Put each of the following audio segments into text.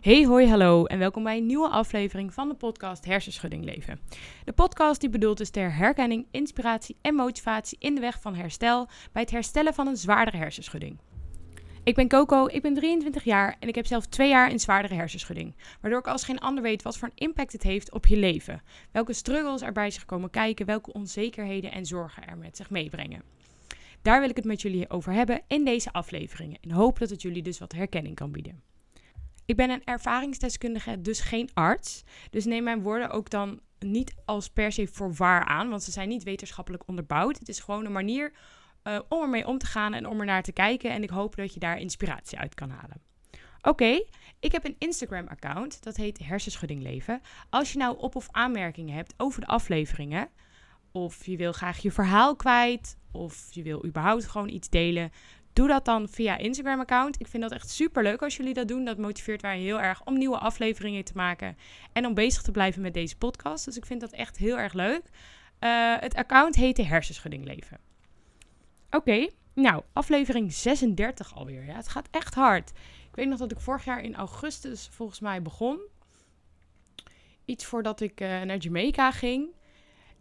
Hey, hoi, hallo en welkom bij een nieuwe aflevering van de podcast Hersenschudding Leven. De podcast die bedoeld is ter herkenning, inspiratie en motivatie in de weg van herstel bij het herstellen van een zwaardere hersenschudding. Ik ben Coco, ik ben 23 jaar en ik heb zelf twee jaar in zwaardere hersenschudding. Waardoor ik als geen ander weet wat voor een impact het heeft op je leven. Welke struggles er bij zich komen kijken, welke onzekerheden en zorgen er met zich meebrengen. Daar wil ik het met jullie over hebben in deze afleveringen. En hoop dat het jullie dus wat herkenning kan bieden. Ik ben een ervaringsdeskundige, dus geen arts. Dus neem mijn woorden ook dan niet als per se voor waar aan, want ze zijn niet wetenschappelijk onderbouwd. Het is gewoon een manier uh, om ermee om te gaan en om er naar te kijken. En ik hoop dat je daar inspiratie uit kan halen. Oké, ik heb een Instagram-account, dat heet Hersenschudding Leven. Als je nou op- of aanmerkingen hebt over de afleveringen, of je wil graag je verhaal kwijt, of je wil überhaupt gewoon iets delen, doe dat dan via Instagram-account. Ik vind dat echt super leuk als jullie dat doen. Dat motiveert mij heel erg om nieuwe afleveringen te maken en om bezig te blijven met deze podcast. Dus ik vind dat echt heel erg leuk. Uh, het account heet de Hersenschudding Leven. Oké, nou, aflevering 36 alweer. Ja, het gaat echt hard. Ik weet nog dat ik vorig jaar in augustus volgens mij begon. Iets voordat ik uh, naar Jamaica ging.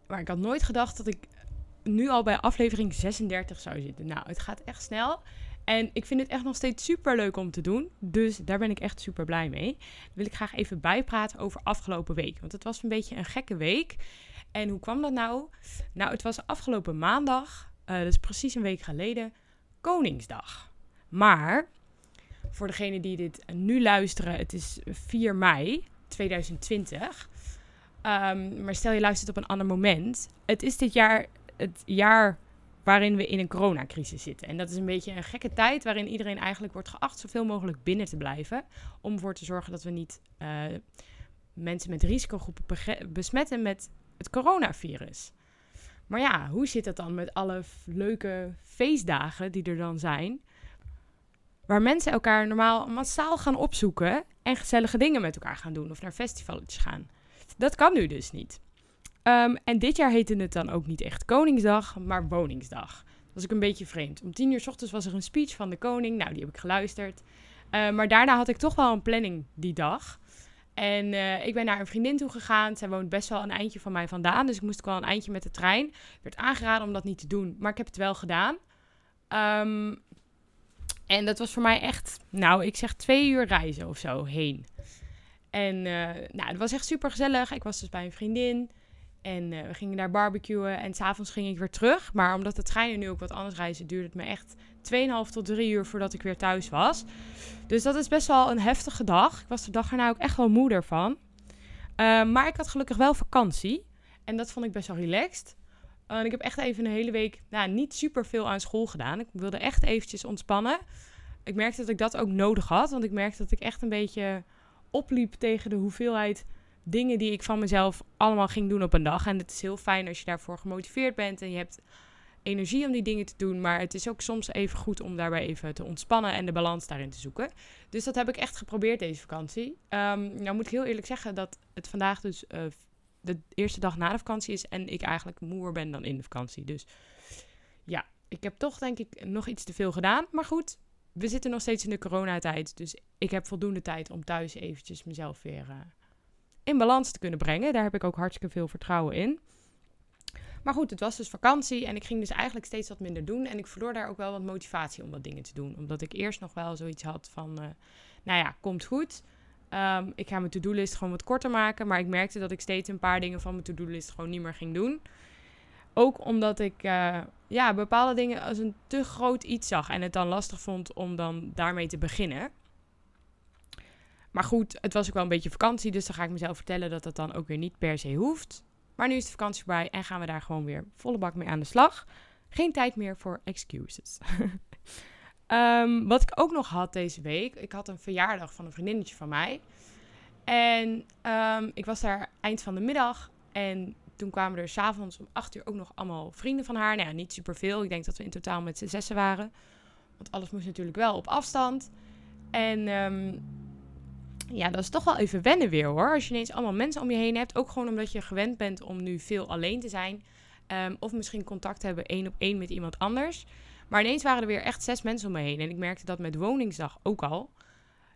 Maar ik had nooit gedacht dat ik nu al bij aflevering 36 zou zitten. Nou, het gaat echt snel. En ik vind het echt nog steeds super leuk om te doen. Dus daar ben ik echt super blij mee. Wil ik graag even bijpraten over afgelopen week. Want het was een beetje een gekke week. En hoe kwam dat nou? Nou, het was afgelopen maandag, uh, is precies een week geleden, Koningsdag. Maar voor degenen die dit nu luisteren, het is 4 mei 2020. Um, maar stel je luistert op een ander moment. Het is dit jaar het jaar waarin we in een coronacrisis zitten. En dat is een beetje een gekke tijd waarin iedereen eigenlijk wordt geacht zoveel mogelijk binnen te blijven. Om ervoor te zorgen dat we niet uh, mensen met risicogroepen besmetten met het coronavirus. Maar ja, hoe zit dat dan met alle leuke feestdagen die er dan zijn? Waar mensen elkaar normaal massaal gaan opzoeken en gezellige dingen met elkaar gaan doen of naar festivals gaan. Dat kan nu dus niet. Um, en dit jaar heette het dan ook niet echt Koningsdag, maar Woningsdag. Dat was ik een beetje vreemd. Om tien uur s ochtends was er een speech van de koning. Nou, die heb ik geluisterd. Uh, maar daarna had ik toch wel een planning die dag. En uh, ik ben naar een vriendin toe gegaan. Zij woont best wel een eindje van mij vandaan. Dus ik moest ook wel een eindje met de trein. Ik werd aangeraden om dat niet te doen. Maar ik heb het wel gedaan. Um, en dat was voor mij echt, nou, ik zeg twee uur reizen of zo heen. En uh, nou, het was echt super gezellig. Ik was dus bij een vriendin. En uh, we gingen daar barbecuen en s'avonds ging ik weer terug. Maar omdat de treinen nu ook wat anders reizen, duurde het me echt 2,5 tot 3 uur voordat ik weer thuis was. Dus dat is best wel een heftige dag. Ik was de dag erna ook echt wel moe ervan. Uh, maar ik had gelukkig wel vakantie. En dat vond ik best wel relaxed. Ik heb echt even een hele week nou, niet super veel aan school gedaan. Ik wilde echt eventjes ontspannen. Ik merkte dat ik dat ook nodig had. Want ik merkte dat ik echt een beetje opliep tegen de hoeveelheid dingen die ik van mezelf allemaal ging doen op een dag. En het is heel fijn als je daarvoor gemotiveerd bent en je hebt energie om die dingen te doen. Maar het is ook soms even goed om daarbij even te ontspannen en de balans daarin te zoeken. Dus dat heb ik echt geprobeerd deze vakantie. Um, nou moet ik heel eerlijk zeggen dat het vandaag dus uh, de eerste dag na de vakantie is. En ik eigenlijk moer ben dan in de vakantie. Dus ja, ik heb toch denk ik nog iets te veel gedaan. Maar goed, we zitten nog steeds in de coronatijd. Dus ik heb voldoende tijd om thuis eventjes mezelf weer... Uh, in balans te kunnen brengen. Daar heb ik ook hartstikke veel vertrouwen in. Maar goed, het was dus vakantie en ik ging dus eigenlijk steeds wat minder doen. En ik verloor daar ook wel wat motivatie om wat dingen te doen. Omdat ik eerst nog wel zoiets had van, uh, nou ja, komt goed. Um, ik ga mijn to-do-list gewoon wat korter maken. Maar ik merkte dat ik steeds een paar dingen van mijn to-do-list gewoon niet meer ging doen. Ook omdat ik uh, ja, bepaalde dingen als een te groot iets zag. En het dan lastig vond om dan daarmee te beginnen. Maar goed, het was ook wel een beetje vakantie, dus dan ga ik mezelf vertellen dat dat dan ook weer niet per se hoeft. Maar nu is de vakantie voorbij en gaan we daar gewoon weer volle bak mee aan de slag. Geen tijd meer voor excuses. um, wat ik ook nog had deze week, ik had een verjaardag van een vriendinnetje van mij. En um, ik was daar eind van de middag en toen kwamen er s'avonds om acht uur ook nog allemaal vrienden van haar. Nou ja, niet superveel. Ik denk dat we in totaal met z'n zessen waren. Want alles moest natuurlijk wel op afstand. En um, ja, dat is toch wel even wennen weer hoor. Als je ineens allemaal mensen om je heen hebt. Ook gewoon omdat je gewend bent om nu veel alleen te zijn. Um, of misschien contact hebben één op één met iemand anders. Maar ineens waren er weer echt zes mensen om me heen. En ik merkte dat met Woningsdag ook al.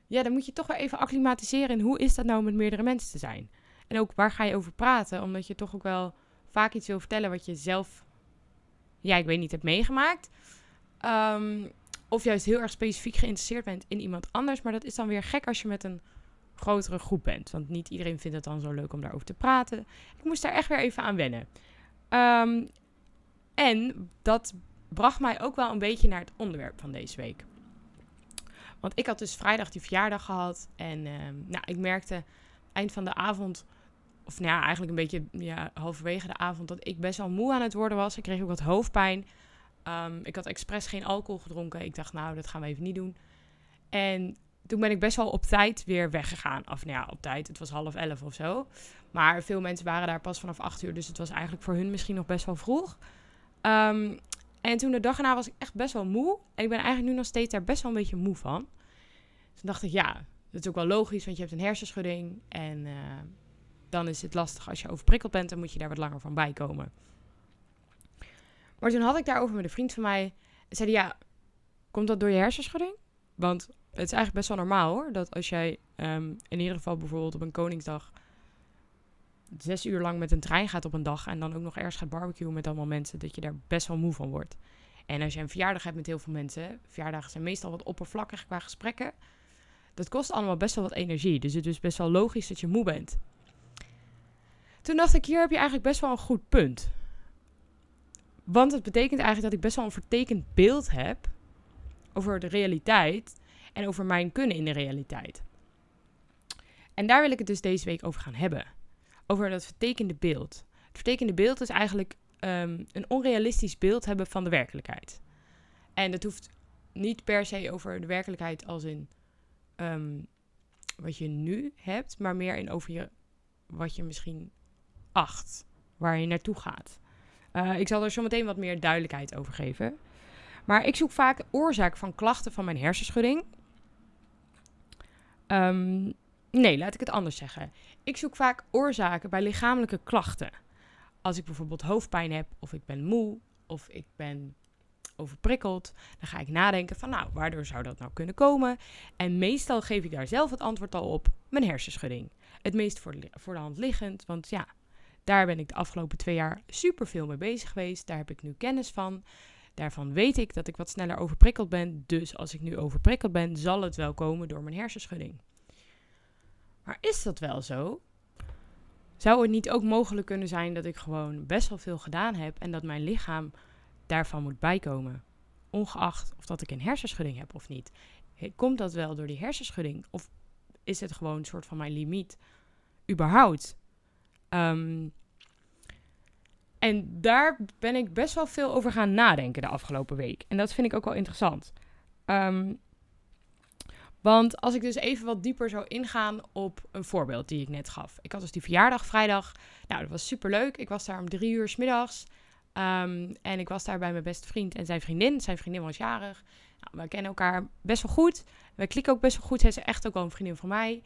ja, dan moet je toch wel even acclimatiseren hoe is dat nou met meerdere mensen te zijn. En ook waar ga je over praten, omdat je toch ook wel vaak iets wil vertellen wat je zelf, ja, ik weet niet, hebt meegemaakt. Ehm, of juist heel erg specifiek geïnteresseerd bent in iemand anders. Maar dat is dan weer gek als je met een grotere groep bent. Want niet iedereen vindt het dan zo leuk om daarover te praten. Ik moest daar echt weer even aan wennen. Ehm, en dat bracht mij ook wel een beetje naar het onderwerp van deze week. Want ik had dus vrijdag die verjaardag gehad. En ehm, nou, ik merkte eind van de avond, of nou eigenlijk een beetje ja, halverwege de avond, dat ik best wel moe aan het worden was. Ik kreeg ook wat hoofdpijn. Ehm, ik had expres geen alcohol gedronken. Ik dacht, nou, dat gaan we even niet doen. En toen ben ik best wel op tijd weer weggegaan. Of nou ja, op tijd. Het was half elf of zo. Maar veel mensen waren daar pas vanaf acht uur. Dus het was eigenlijk voor hun misschien nog best wel vroeg. Ehm, en toen de dag erna was ik echt best wel moe. En ik ben eigenlijk nu nog steeds daar best wel een beetje moe van. Dus toen dacht ik, ja, dat is ook wel logisch. Want je hebt een hersenschudding. En uh, dan is het lastig als je overprikkeld bent. Dan moet je daar wat langer van bijkomen. Maar toen had ik daarover met een vriend van mij. En zei ja, komt dat door je hersenschudding? Want het is eigenlijk best wel normaal hoor. Dat als jij um, in ieder geval bijvoorbeeld op een Koningsdag zes uur lang met een trein gaat op een dag. En dan ook nog ergens gaat barbecuen met allemaal mensen. Dat je daar best wel moe van wordt. En als je een verjaardag hebt met heel veel mensen. Verjaardagen zijn meestal wat oppervlakkig qua gesprekken. Dat kost allemaal best wel wat energie. Dus het is best wel logisch dat je moe bent. Toen dacht ik, hier heb je eigenlijk best wel een goed punt. Want het betekent eigenlijk dat ik best wel een vertekend beeld heb over de realiteit en over mijn kunnen in de realiteit. En daar wil ik het dus deze week over gaan hebben. Over dat vertekende beeld. Het vertekende beeld is eigenlijk um, een onrealistisch beeld hebben van de werkelijkheid. En dat hoeft niet per se over de werkelijkheid als in um, wat je nu hebt, maar meer in over wat je misschien acht, waar je naartoe gaat. Uh, ik zal er zo meteen wat meer duidelijkheid over geven. Maar ik zoek vaak oorzaak van klachten van mijn hersenschudding. Um, nee, laat ik het anders zeggen. Ik zoek vaak oorzaken bij lichamelijke klachten. Als ik bijvoorbeeld hoofdpijn heb, of ik ben moe, of ik ben overprikkeld, dan ga ik nadenken van nou, waardoor zou dat nou kunnen komen? En meestal geef ik daar zelf het antwoord al op, mijn hersenschudding. Het meest voor de, voor de hand liggend, want ja, daar ben ik de afgelopen twee jaar super veel mee bezig geweest. Daar heb ik nu kennis van. Daarvan weet ik dat ik wat sneller overprikkeld ben. Dus als ik nu overprikkeld ben, zal het wel komen door mijn hersenschudding. Maar is dat wel zo? Zou het niet ook mogelijk kunnen zijn dat ik gewoon best wel veel gedaan heb en dat mijn lichaam daarvan moet bijkomen? Ongeacht of dat ik een hersenschudding heb of niet. Komt dat wel door die hersenschudding? Of is het gewoon een soort van mijn limiet? Überhaupt. Um, en daar ben ik best wel veel over gaan nadenken de afgelopen week. En dat vind ik ook wel interessant. Um, want als ik dus even wat dieper zou ingaan op een voorbeeld die ik net gaf. Ik had dus die verjaardag vrijdag. Nou, dat was super leuk. Ik was daar om drie uur s middags. Um, en ik was daar bij mijn beste vriend en zijn vriendin. Zijn vriendin was jarig. Nou, we kennen elkaar best wel goed. We klikken ook best wel goed. Zij is echt ook wel een vriendin van mij.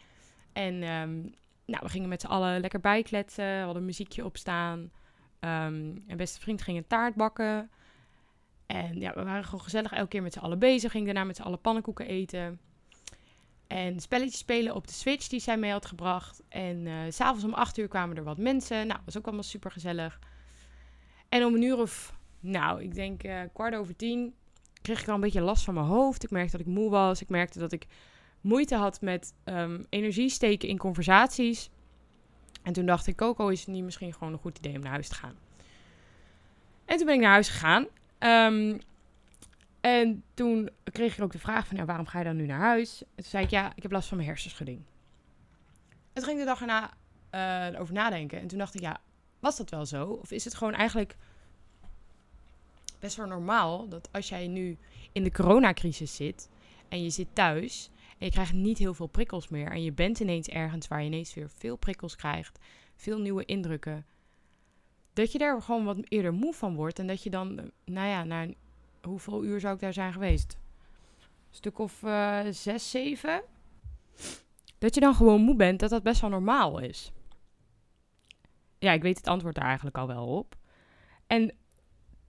En um, nou, we gingen met z'n allen lekker bijkletsen. We hadden een muziekje opstaan. Um, mijn beste vriend ging een taart bakken. En ja, we waren gewoon gezellig elke keer met z'n allen bezig. Ging daarna met z'n allen pannenkoeken eten. En spelletjes spelen op de Switch die zij mee had gebracht. En uh, s'avonds om acht uur kwamen er wat mensen. Nou, was ook allemaal super gezellig. En om een uur of, nou, ik denk uh, kwart over tien, kreeg ik al een beetje last van mijn hoofd. Ik merkte dat ik moe was. Ik merkte dat ik moeite had met um, energie steken in conversaties. En toen dacht ik, Coco, is het niet misschien gewoon een goed idee om naar huis te gaan? En toen ben ik naar huis gegaan. Um, en toen kreeg ik ook de vraag van, ja, waarom ga je dan nu naar huis? En toen zei ik, ja, ik heb last van mijn hersenschudding. En toen ging ik de dag erna uh, over nadenken. En toen dacht ik, ja, was dat wel zo? Of is het gewoon eigenlijk best wel normaal dat als jij nu in de coronacrisis zit en je zit thuis je krijgt niet heel veel prikkels meer. En je bent ineens ergens waar je ineens weer veel prikkels krijgt. Veel nieuwe indrukken. Dat je daar gewoon wat eerder moe van wordt. En dat je dan, nou ja, na hoeveel uur zou ik daar zijn geweest? Een stuk of uh, zes, zeven. Dat je dan gewoon moe bent, dat dat best wel normaal is. Ja, ik weet het antwoord daar eigenlijk al wel op. En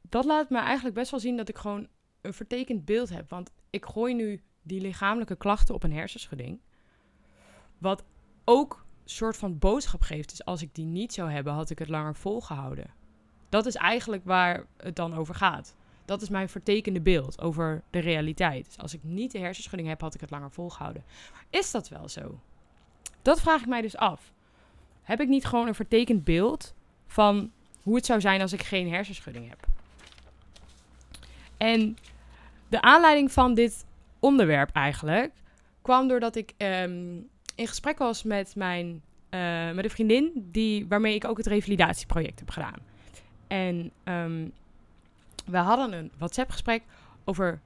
dat laat me eigenlijk best wel zien dat ik gewoon een vertekend beeld heb. Want ik gooi nu die lichamelijke klachten op een hersenschudding. Wat ook soort van boodschap geeft. Dus als ik die niet zou hebben, had ik het langer volgehouden. Dat is eigenlijk waar het dan over gaat. Dat is mijn vertekende beeld over de realiteit. Dus als ik niet de hersenschudding heb, had ik het langer volgehouden. is dat wel zo? Dat vraag ik mij dus af. Heb ik niet gewoon een vertekend beeld van hoe het zou zijn als ik geen hersenschudding heb? En de aanleiding van dit onderwerp eigenlijk kwam doordat ik um, in gesprek was met mijn uh, met een vriendin die, waarmee ik ook het revalidatieproject heb gedaan. En um, we hadden een WhatsApp-gesprek over,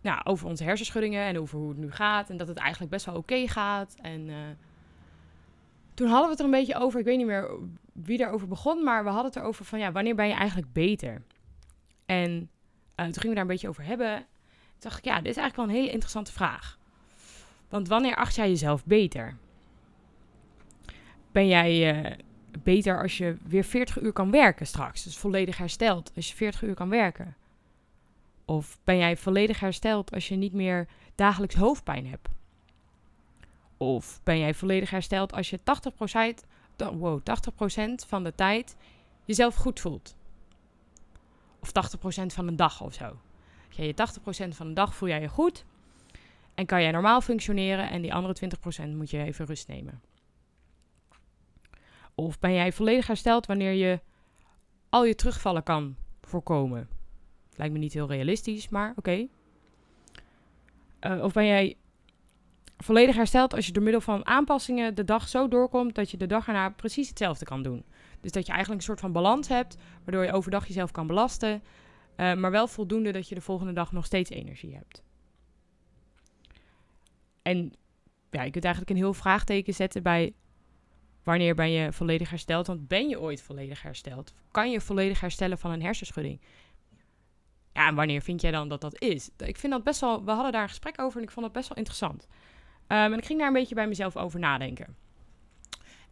nou, over onze hersenschuddingen en over hoe het nu gaat. En dat het eigenlijk best wel oké gaat. En uh, toen hadden we het er een beetje over. Ik weet niet meer wie daarover begon, maar we hadden het erover van ja, wanneer ben je eigenlijk beter? En uh, toen gingen we daar een beetje over hebben. Dacht ik, ja, dit is eigenlijk wel een hele interessante vraag. Want wanneer acht jij jezelf beter? Ben jij uh, beter als je weer 40 uur kan werken straks? Dus volledig hersteld als je 40 uur kan werken? Of ben jij volledig hersteld als je niet meer dagelijks hoofdpijn hebt? Of ben jij volledig hersteld als je 80%, wow, 80 van de tijd jezelf goed voelt? Of 80% van een dag of zo. Ja, je 80% van de dag voel jij je goed. En kan jij normaal functioneren en die andere 20% moet je even rust nemen. Of ben jij volledig hersteld wanneer je al je terugvallen kan voorkomen? Lijkt me niet heel realistisch, maar oké. Uh, of ben jij volledig hersteld als je door middel van aanpassingen de dag zo doorkomt dat je de dag erna precies hetzelfde kan doen. Dus dat je eigenlijk een soort van balans hebt, waardoor je overdag jezelf kan belasten, uh, maar wel voldoende dat je de volgende dag nog steeds energie hebt. En ja, je kunt eigenlijk een heel vraagteken zetten bij wanneer ben je volledig hersteld? Want ben je ooit volledig hersteld? Kan je volledig herstellen van een hersenschudding? Ja, en wanneer vind jij dan dat dat is? Ik vind dat best wel. We hadden daar een gesprek over en ik vond het best wel interessant. Um, en ik ging daar een beetje bij mezelf over nadenken.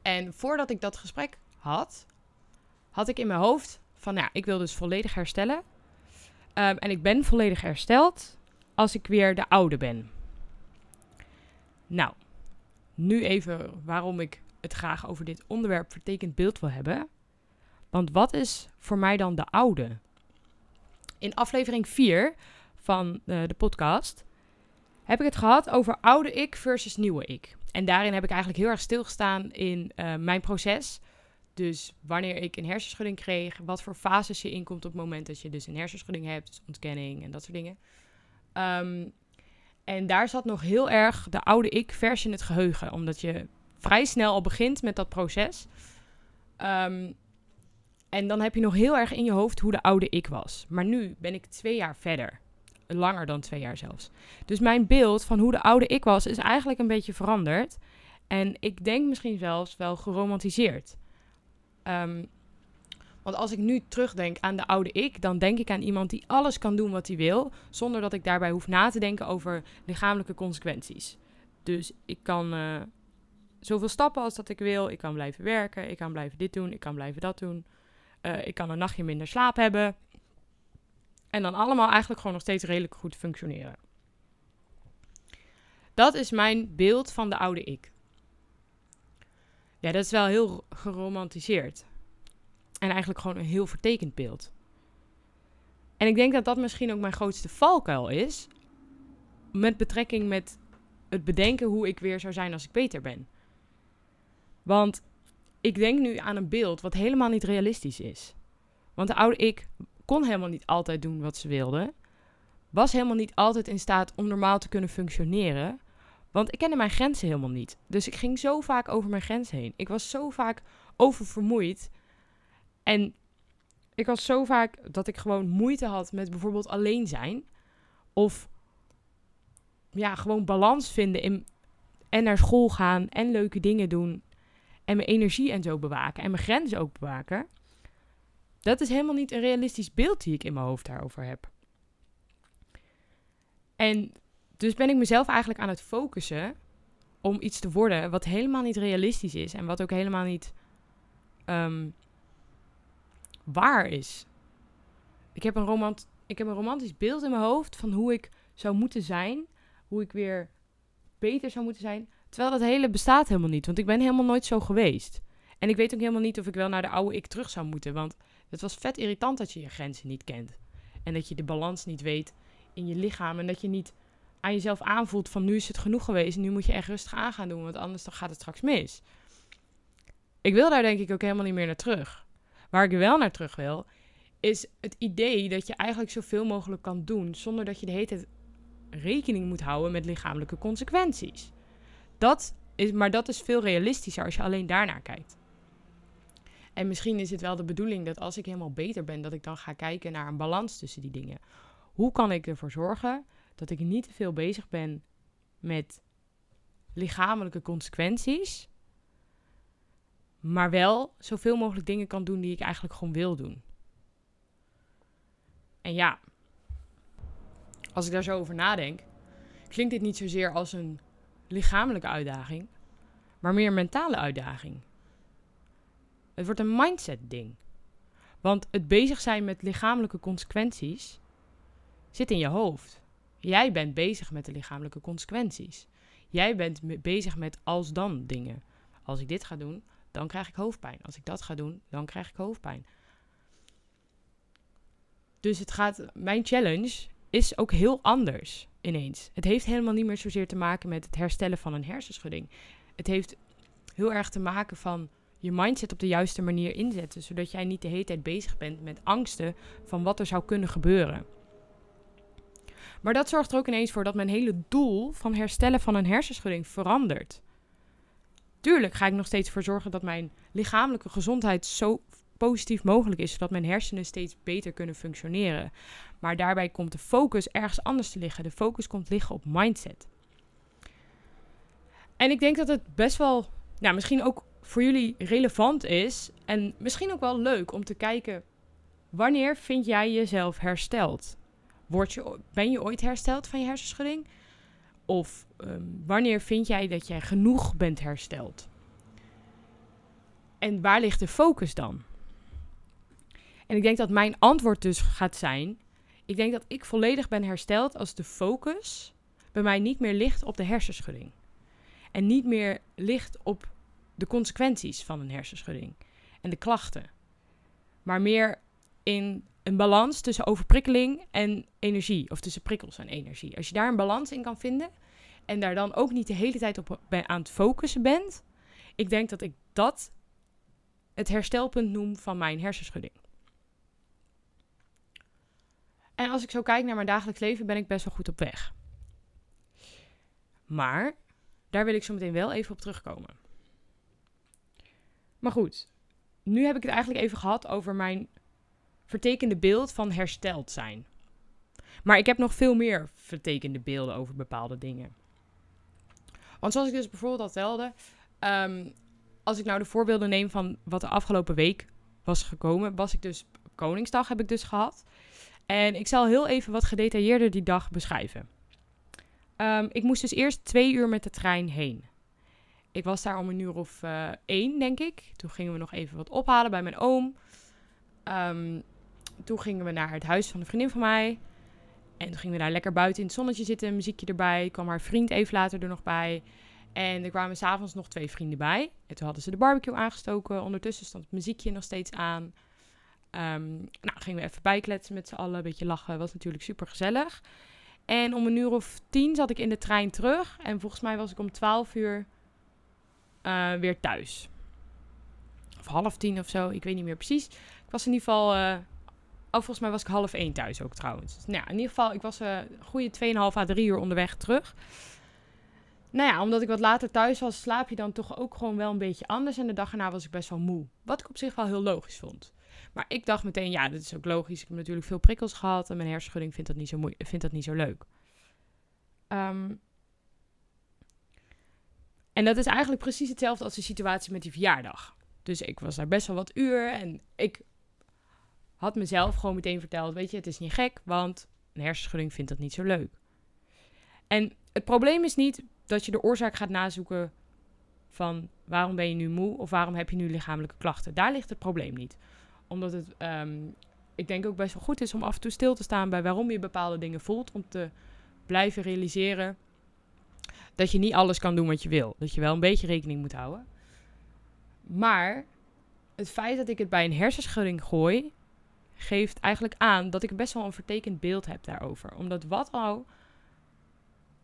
En voordat ik dat gesprek had, had ik in mijn hoofd van, ja, ik wil dus volledig herstellen. Um, en ik ben volledig hersteld als ik weer de oude ben. Nou, nu even waarom ik het graag over dit onderwerp vertekend beeld wil hebben. Want wat is voor mij dan de oude? In aflevering 4 van uh, de podcast heb ik het gehad over oude ik versus nieuwe ik. En daarin heb ik eigenlijk heel erg stilgestaan in uh, mijn proces. Dus wanneer ik een hersenschudding kreeg, wat voor fases je inkomt op het moment dat je dus een hersenschudding hebt, dus ontkenning en dat soort dingen. Um, en daar zat nog heel erg de oude ik vers in het geheugen, omdat je vrij snel al begint met dat proces. Um, en dan heb je nog heel erg in je hoofd hoe de oude ik was. Maar nu ben ik twee jaar verder. Langer dan twee jaar zelfs. Dus mijn beeld van hoe de oude ik was is eigenlijk een beetje veranderd. En ik denk misschien zelfs wel geromantiseerd. Um, want als ik nu terugdenk aan de oude ik, dan denk ik aan iemand die alles kan doen wat hij wil, zonder dat ik daarbij hoef na te denken over lichamelijke consequenties. Dus ik kan uh, zoveel stappen als dat ik wil, ik kan blijven werken, ik kan blijven dit doen, ik kan blijven dat doen. Uh, ik kan een nachtje minder slaap hebben. En dan allemaal eigenlijk gewoon nog steeds redelijk goed functioneren. Dat is mijn beeld van de oude ik. Ja, dat is wel heel geromantiseerd. En eigenlijk gewoon een heel vertekend beeld. En ik denk dat dat misschien ook mijn grootste valkuil is. Met betrekking met het bedenken hoe ik weer zou zijn als ik beter ben. Want ik denk nu aan een beeld wat helemaal niet realistisch is. Want de oude ik kon helemaal niet altijd doen wat ze wilde. Was helemaal niet altijd in staat om normaal te kunnen functioneren. Want ik kende mijn grenzen helemaal niet. Dus ik ging zo vaak over mijn grens heen. Ik was zo vaak oververmoeid. En ik was zo vaak dat ik gewoon moeite had met bijvoorbeeld alleen zijn. Of ja, gewoon balans vinden in en naar school gaan en leuke dingen doen. En mijn energie en zo bewaken. En mijn grenzen ook bewaken. Dat is helemaal niet een realistisch beeld die ik in mijn hoofd daarover heb. En dus ben ik mezelf eigenlijk aan het focussen om iets te worden wat helemaal niet realistisch is. En wat ook helemaal niet um, waar is. Ik heb, een romant ik heb een romantisch beeld in mijn hoofd van hoe ik zou moeten zijn. Hoe ik weer beter zou moeten zijn. Terwijl dat hele bestaat helemaal niet, want ik ben helemaal nooit zo geweest. En ik weet ook helemaal niet of ik wel naar de oude ik terug zou moeten, want het was vet irritant dat je je grenzen niet kent. En dat je de balans niet weet in je lichaam en dat je niet aan jezelf aanvoelt van nu is het genoeg geweest, nu moet je echt rustig aan gaan doen, want anders dan gaat het straks mis. Ik wil daar denk ik ook helemaal niet meer naar terug. Waar ik wel naar terug wil, is het idee dat je eigenlijk zoveel mogelijk kan doen zonder dat je de hele tijd rekening moet houden met lichamelijke consequenties. Dat is, maar dat is veel realistischer als je alleen daarnaar kijkt. En misschien is het wel de bedoeling dat als ik helemaal beter ben, dat ik dan ga kijken naar een balans tussen die dingen. Hoe kan ik ervoor zorgen dat ik niet te veel bezig ben met lichamelijke consequenties, maar wel zoveel mogelijk dingen kan doen die ik eigenlijk gewoon wil doen. En ja, als ik daar zo over nadenk, klinkt dit niet zozeer als een lichamelijke uitdaging, maar meer een mentale uitdaging. Het wordt een mindset ding. Want het bezig zijn met lichamelijke consequenties zit in je hoofd. Jij bent bezig met de lichamelijke consequenties. Jij bent bezig met als dan dingen. Als ik dit ga doen, dan krijg ik hoofdpijn. Als ik dat ga doen, dan krijg ik hoofdpijn. Dus het gaat, mijn challenge is ook heel anders ineens. Het heeft helemaal niet meer zozeer te maken met het herstellen van een hersenschudding. Het heeft heel erg te maken van je mindset op de juiste manier inzetten, zodat jij niet de hele tijd bezig bent met angsten van wat er zou kunnen gebeuren. Maar dat zorgt er ook ineens voor dat mijn hele doel van herstellen van een hersenschudding verandert. Tuurlijk ga ik nog steeds voor zorgen dat mijn lichamelijke gezondheid zo positief mogelijk is, zodat mijn hersenen steeds beter kunnen functioneren. Maar daarbij komt de focus ergens anders te liggen. De focus komt liggen op mindset. En ik denk dat het best wel, nou, misschien ook voor jullie relevant is en misschien ook wel leuk om te kijken wanneer vind jij jezelf hersteld? Word je, ben je ooit hersteld van je hersenschudding? Of ehm, wanneer vind jij dat jij genoeg bent hersteld? En waar ligt de focus dan? En ik denk dat mijn antwoord dus gaat zijn: ik denk dat ik volledig ben hersteld als de focus bij mij niet meer ligt op de hersenschudding. En niet meer ligt op de consequenties van een hersenschudding en de klachten. Maar meer in een balans tussen overprikkeling en energie. Of tussen prikkels en energie. Als je daar een balans in kan vinden. En daar dan ook niet de hele tijd op aan het focussen bent. Ik denk dat ik dat het herstelpunt noem van mijn hersenschudding. En als ik zo kijk naar mijn dagelijks leven, ben ik best wel goed op weg. Maar daar wil ik zo meteen wel even op terugkomen. Maar goed, nu heb ik het eigenlijk even gehad over mijn vertekende beeld van hersteld zijn. Maar ik heb nog veel meer vertekende beelden over bepaalde dingen. Want zoals ik dus bijvoorbeeld al telde, ehm, als ik nou de voorbeelden neem van wat de afgelopen week was gekomen, was ik dus Koningsdag heb ik dus gehad. En ik zal heel even wat gedetailleerder die dag beschrijven. Ehm, ik moest dus eerst twee uur met de trein heen. Ik was daar om een uur of uh, één, denk ik. Toen gingen we nog even wat ophalen bij mijn oom. Um, toen gingen we naar het huis van een vriendin van mij. En toen gingen we daar lekker buiten in het zonnetje zitten, muziekje erbij. Kwam haar vriend even later er nog bij. En er kwamen s'avonds nog twee vrienden bij. En toen hadden ze de barbecue aangestoken. Ondertussen stond het muziekje nog steeds aan. Um, nou, gingen we even bijkletsen met z'n allen. Een beetje lachen. Was natuurlijk super gezellig. En om een uur of tien zat ik in de trein terug. En volgens mij was ik om twaalf uur uh, weer thuis. Of half tien of zo. Ik weet niet meer precies. Ik was in ieder geval uh, Oh, volgens mij was ik half één thuis ook trouwens. Dus, nou in ieder geval, ik was een goede 2,5 à 3 uur onderweg terug. Nou ja, omdat ik wat later thuis was, slaap je dan toch ook gewoon wel een beetje anders. En de dag erna was ik best wel moe. Wat ik op zich wel heel logisch vond. Maar ik dacht meteen, ja, dat is ook logisch. Ik heb natuurlijk veel prikkels gehad en mijn hersenschudding vindt dat niet zo, vindt dat niet zo leuk. Um, en dat is eigenlijk precies hetzelfde als de situatie met die verjaardag. Dus ik was daar best wel wat uur en ik had mezelf gewoon meteen verteld: Weet je, het is niet gek, want een hersenschudding vindt dat niet zo leuk. En het probleem is niet dat je de oorzaak gaat nazoeken van waarom ben je nu moe of waarom heb je nu lichamelijke klachten. Daar ligt het probleem niet. Omdat het, um, ik denk ook best wel goed is om af en toe stil te staan bij waarom je bepaalde dingen voelt. Om te blijven realiseren dat je niet alles kan doen wat je wil. Dat je wel een beetje rekening moet houden. Maar het feit dat ik het bij een hersenschudding gooi, geeft eigenlijk aan dat ik best wel een vertekend beeld heb daarover. Omdat wat al.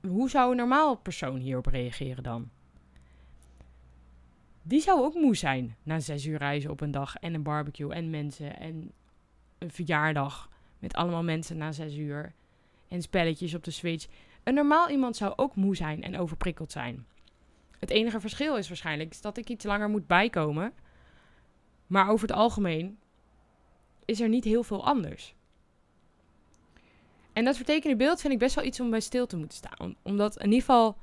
Hoe zou een normaal persoon hierop reageren dan? Die zou ook moe zijn na zes uur reizen op een dag en een barbecue en mensen en een verjaardag met allemaal mensen na zes uur en spelletjes op de Switch. Een normaal iemand zou ook moe zijn en overprikkeld zijn. Het enige verschil is waarschijnlijk dat ik iets langer moet bijkomen. Maar over het algemeen is er niet heel veel anders. En dat vertekende beeld vind ik best wel iets om bij stil te moeten staan. Omdat in ieder geval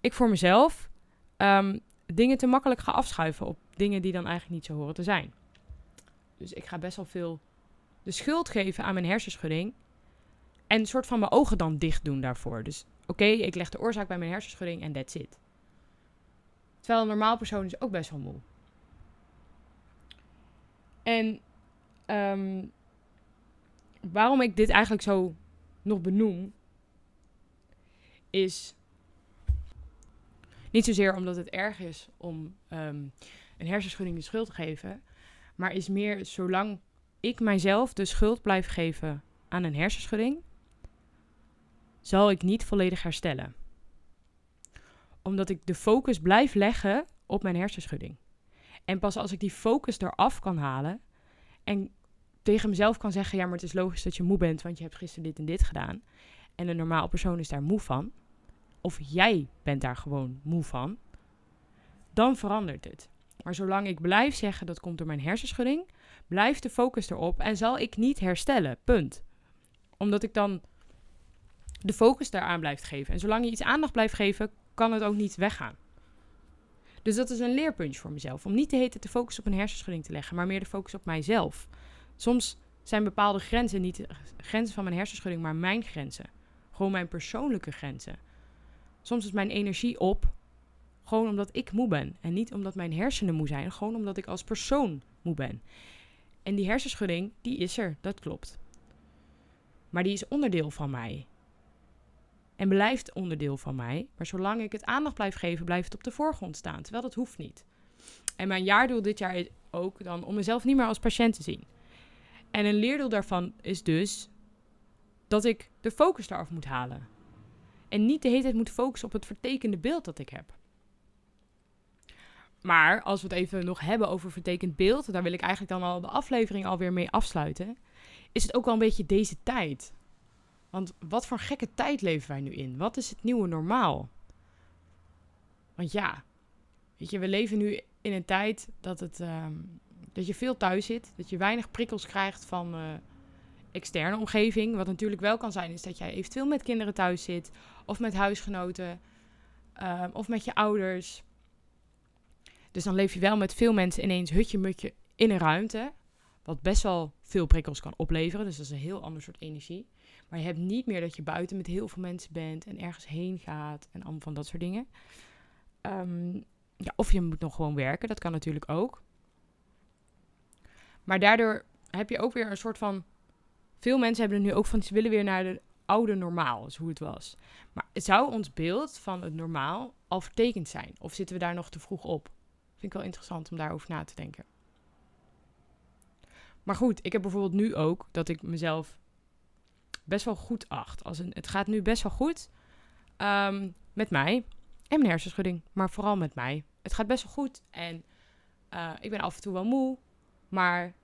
ik voor mezelf um, dingen te makkelijk ga afschuiven op dingen die dan eigenlijk niet zo horen te zijn. Dus ik ga best wel veel de schuld geven aan mijn hersenschudding. En een soort van mijn ogen dan dicht doen daarvoor. Dus oké, ik leg de oorzaak bij mijn hersenschudding en that's it. Terwijl een normaal persoon is ook best wel moe. En um, waarom ik dit eigenlijk zo nog benoem, is niet zozeer omdat het erg is om um, een hersenschudding de schuld te geven, maar is meer zolang ik mijzelf de schuld blijf geven aan een hersenschudding, zal ik niet volledig herstellen. Omdat ik de focus blijf leggen op mijn hersenschudding. En pas als ik die focus eraf kan halen en tegen mezelf kan zeggen: ja, maar het is logisch dat je moe bent, want je hebt gisteren dit en dit gedaan. En een normaal persoon is daar moe van. Of jij bent daar gewoon moe van. Dan verandert het. Maar zolang ik blijf zeggen dat komt door mijn hersenschudding, blijft de focus erop en zal ik niet herstellen. Punt. Omdat ik dan de focus daaraan blijft geven. En zolang je iets aandacht blijft geven, kan het ook niet weggaan. Dus dat is een leerpuntje voor mezelf. Om niet te heten te focussen op een hersenschudding te leggen, maar meer de focus op mijzelf. Soms zijn bepaalde grenzen niet grenzen van mijn hersenschudding, maar mijn grenzen. Gewoon mijn persoonlijke grenzen. Soms is mijn energie op, gewoon omdat ik moe ben. En niet omdat mijn hersenen moe zijn, gewoon omdat ik als persoon moe ben. En die hersenschudding, die is er, dat klopt. Maar die is onderdeel van mij. En blijft onderdeel van mij. Maar zolang ik het aandacht blijf geven, blijft het op de voorgrond staan. Terwijl dat hoeft niet. En mijn jaardoel dit jaar is ook dan om mezelf niet meer als patiënt te zien. En een leerdoel daarvan is dus dat ik de focus daaraf moet halen. En niet de hele tijd moet focussen op het vertekende beeld dat ik heb. Maar als we het even nog hebben over vertekend beeld, daar wil ik eigenlijk dan al de aflevering alweer mee afsluiten. Is het ook wel een beetje deze tijd? Want wat voor gekke tijd leven wij nu in? Wat is het nieuwe normaal? Want ja, weet je, we leven nu in een tijd dat, het, ehm, dat je veel thuis zit. Dat je weinig prikkels krijgt van uh, externe omgeving. Wat natuurlijk wel kan zijn, is dat jij eventueel met kinderen thuis zit. Of met huisgenoten. Ehm, of met je ouders. Dus dan leef je wel met veel mensen ineens hutje-mutje in een ruimte. Wat best wel veel prikkels kan opleveren. Dus dat is een heel ander soort energie. Maar je hebt niet meer dat je buiten met heel veel mensen bent en ergens heen gaat en allemaal van dat soort dingen. Ehm, ja, of je moet nog gewoon werken, dat kan natuurlijk ook. Maar daardoor heb je ook weer een soort van. Veel mensen hebben er nu ook van, ze willen weer naar de oude normaal, is hoe het was. Maar zou ons beeld van het normaal al vertekend zijn? Of zitten we daar nog te vroeg op? Vind ik wel interessant om daarover na te denken. Maar goed, ik heb bijvoorbeeld nu ook dat ik mezelf best wel goed acht. Als een, het gaat nu best wel goed um, met mij en mijn hersenschudding, maar vooral met mij. Het gaat best wel goed en uh, ik ben af en toe wel moe, maar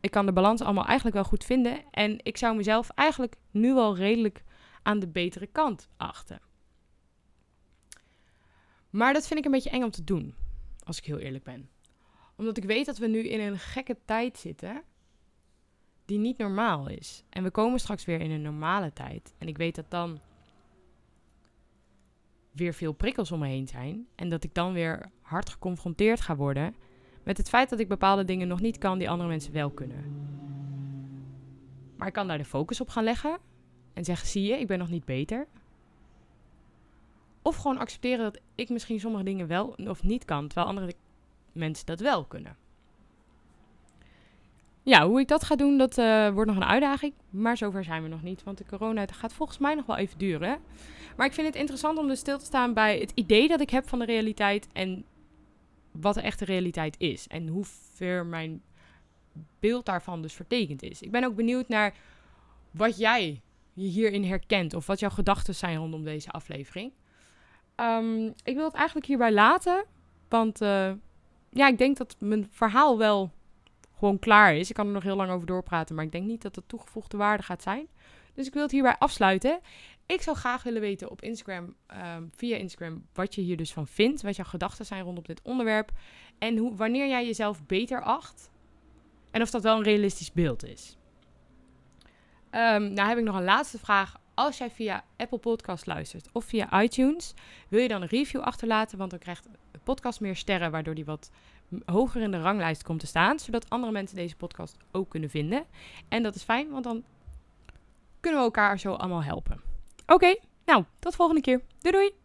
ik kan de balans allemaal eigenlijk wel goed vinden. En ik zou mezelf eigenlijk nu wel redelijk aan de betere kant achten. Maar dat vind ik een beetje eng om te doen, als ik heel eerlijk ben. Omdat ik weet dat we nu in een gekke tijd zitten die niet normaal is. En we komen straks weer in een normale tijd. En ik weet dat dan weer veel prikkels om me heen zijn. En dat ik dan weer hard geconfronteerd ga worden met het feit dat ik bepaalde dingen nog niet kan die andere mensen wel kunnen. Maar ik kan daar de focus op gaan leggen en zeggen: zie je, ik ben nog niet beter. Of gewoon accepteren dat ik misschien sommige dingen wel of niet kan, terwijl andere mensen dat wel kunnen. Ja, hoe ik dat ga doen, dat eh, wordt nog een uitdaging. Maar zover zijn we nog niet, want de corona gaat volgens mij nog wel even duren. Maar ik vind het interessant om dus stil te staan bij het idee dat ik heb van de realiteit en wat de echte realiteit is. En hoe ver mijn beeld daarvan dus vertekend is. Ik ben ook benieuwd naar wat jij hierin herkent of wat jouw gedachten zijn rondom deze aflevering. Ehm, ik wil het eigenlijk hierbij laten, want uh, ja, ik denk dat mijn verhaal wel gewoon klaar is. Ik kan er nog heel lang over doorpraten, maar ik denk niet dat het toegevoegde waarde gaat zijn. Dus ik wil het hierbij afsluiten. Ik zou graag willen weten op Instagram, ehm, via Instagram, wat je hier dus van vindt. Wat jouw gedachten zijn rondom dit onderwerp. En hoe, wanneer jij jezelf beter acht. En of dat wel een realistisch beeld is. Um, nou heb ik nog een laatste vraag. Als jij via Apple Podcast luistert of via iTunes, wil je dan een review achterlaten? Want dan krijgt de podcast meer sterren, waardoor die wat hoger in de ranglijst komt te staan. Zodat andere mensen deze podcast ook kunnen vinden. En dat is fijn, want dan kunnen we elkaar zo allemaal helpen. Oké, nou, tot volgende keer. Doei doei!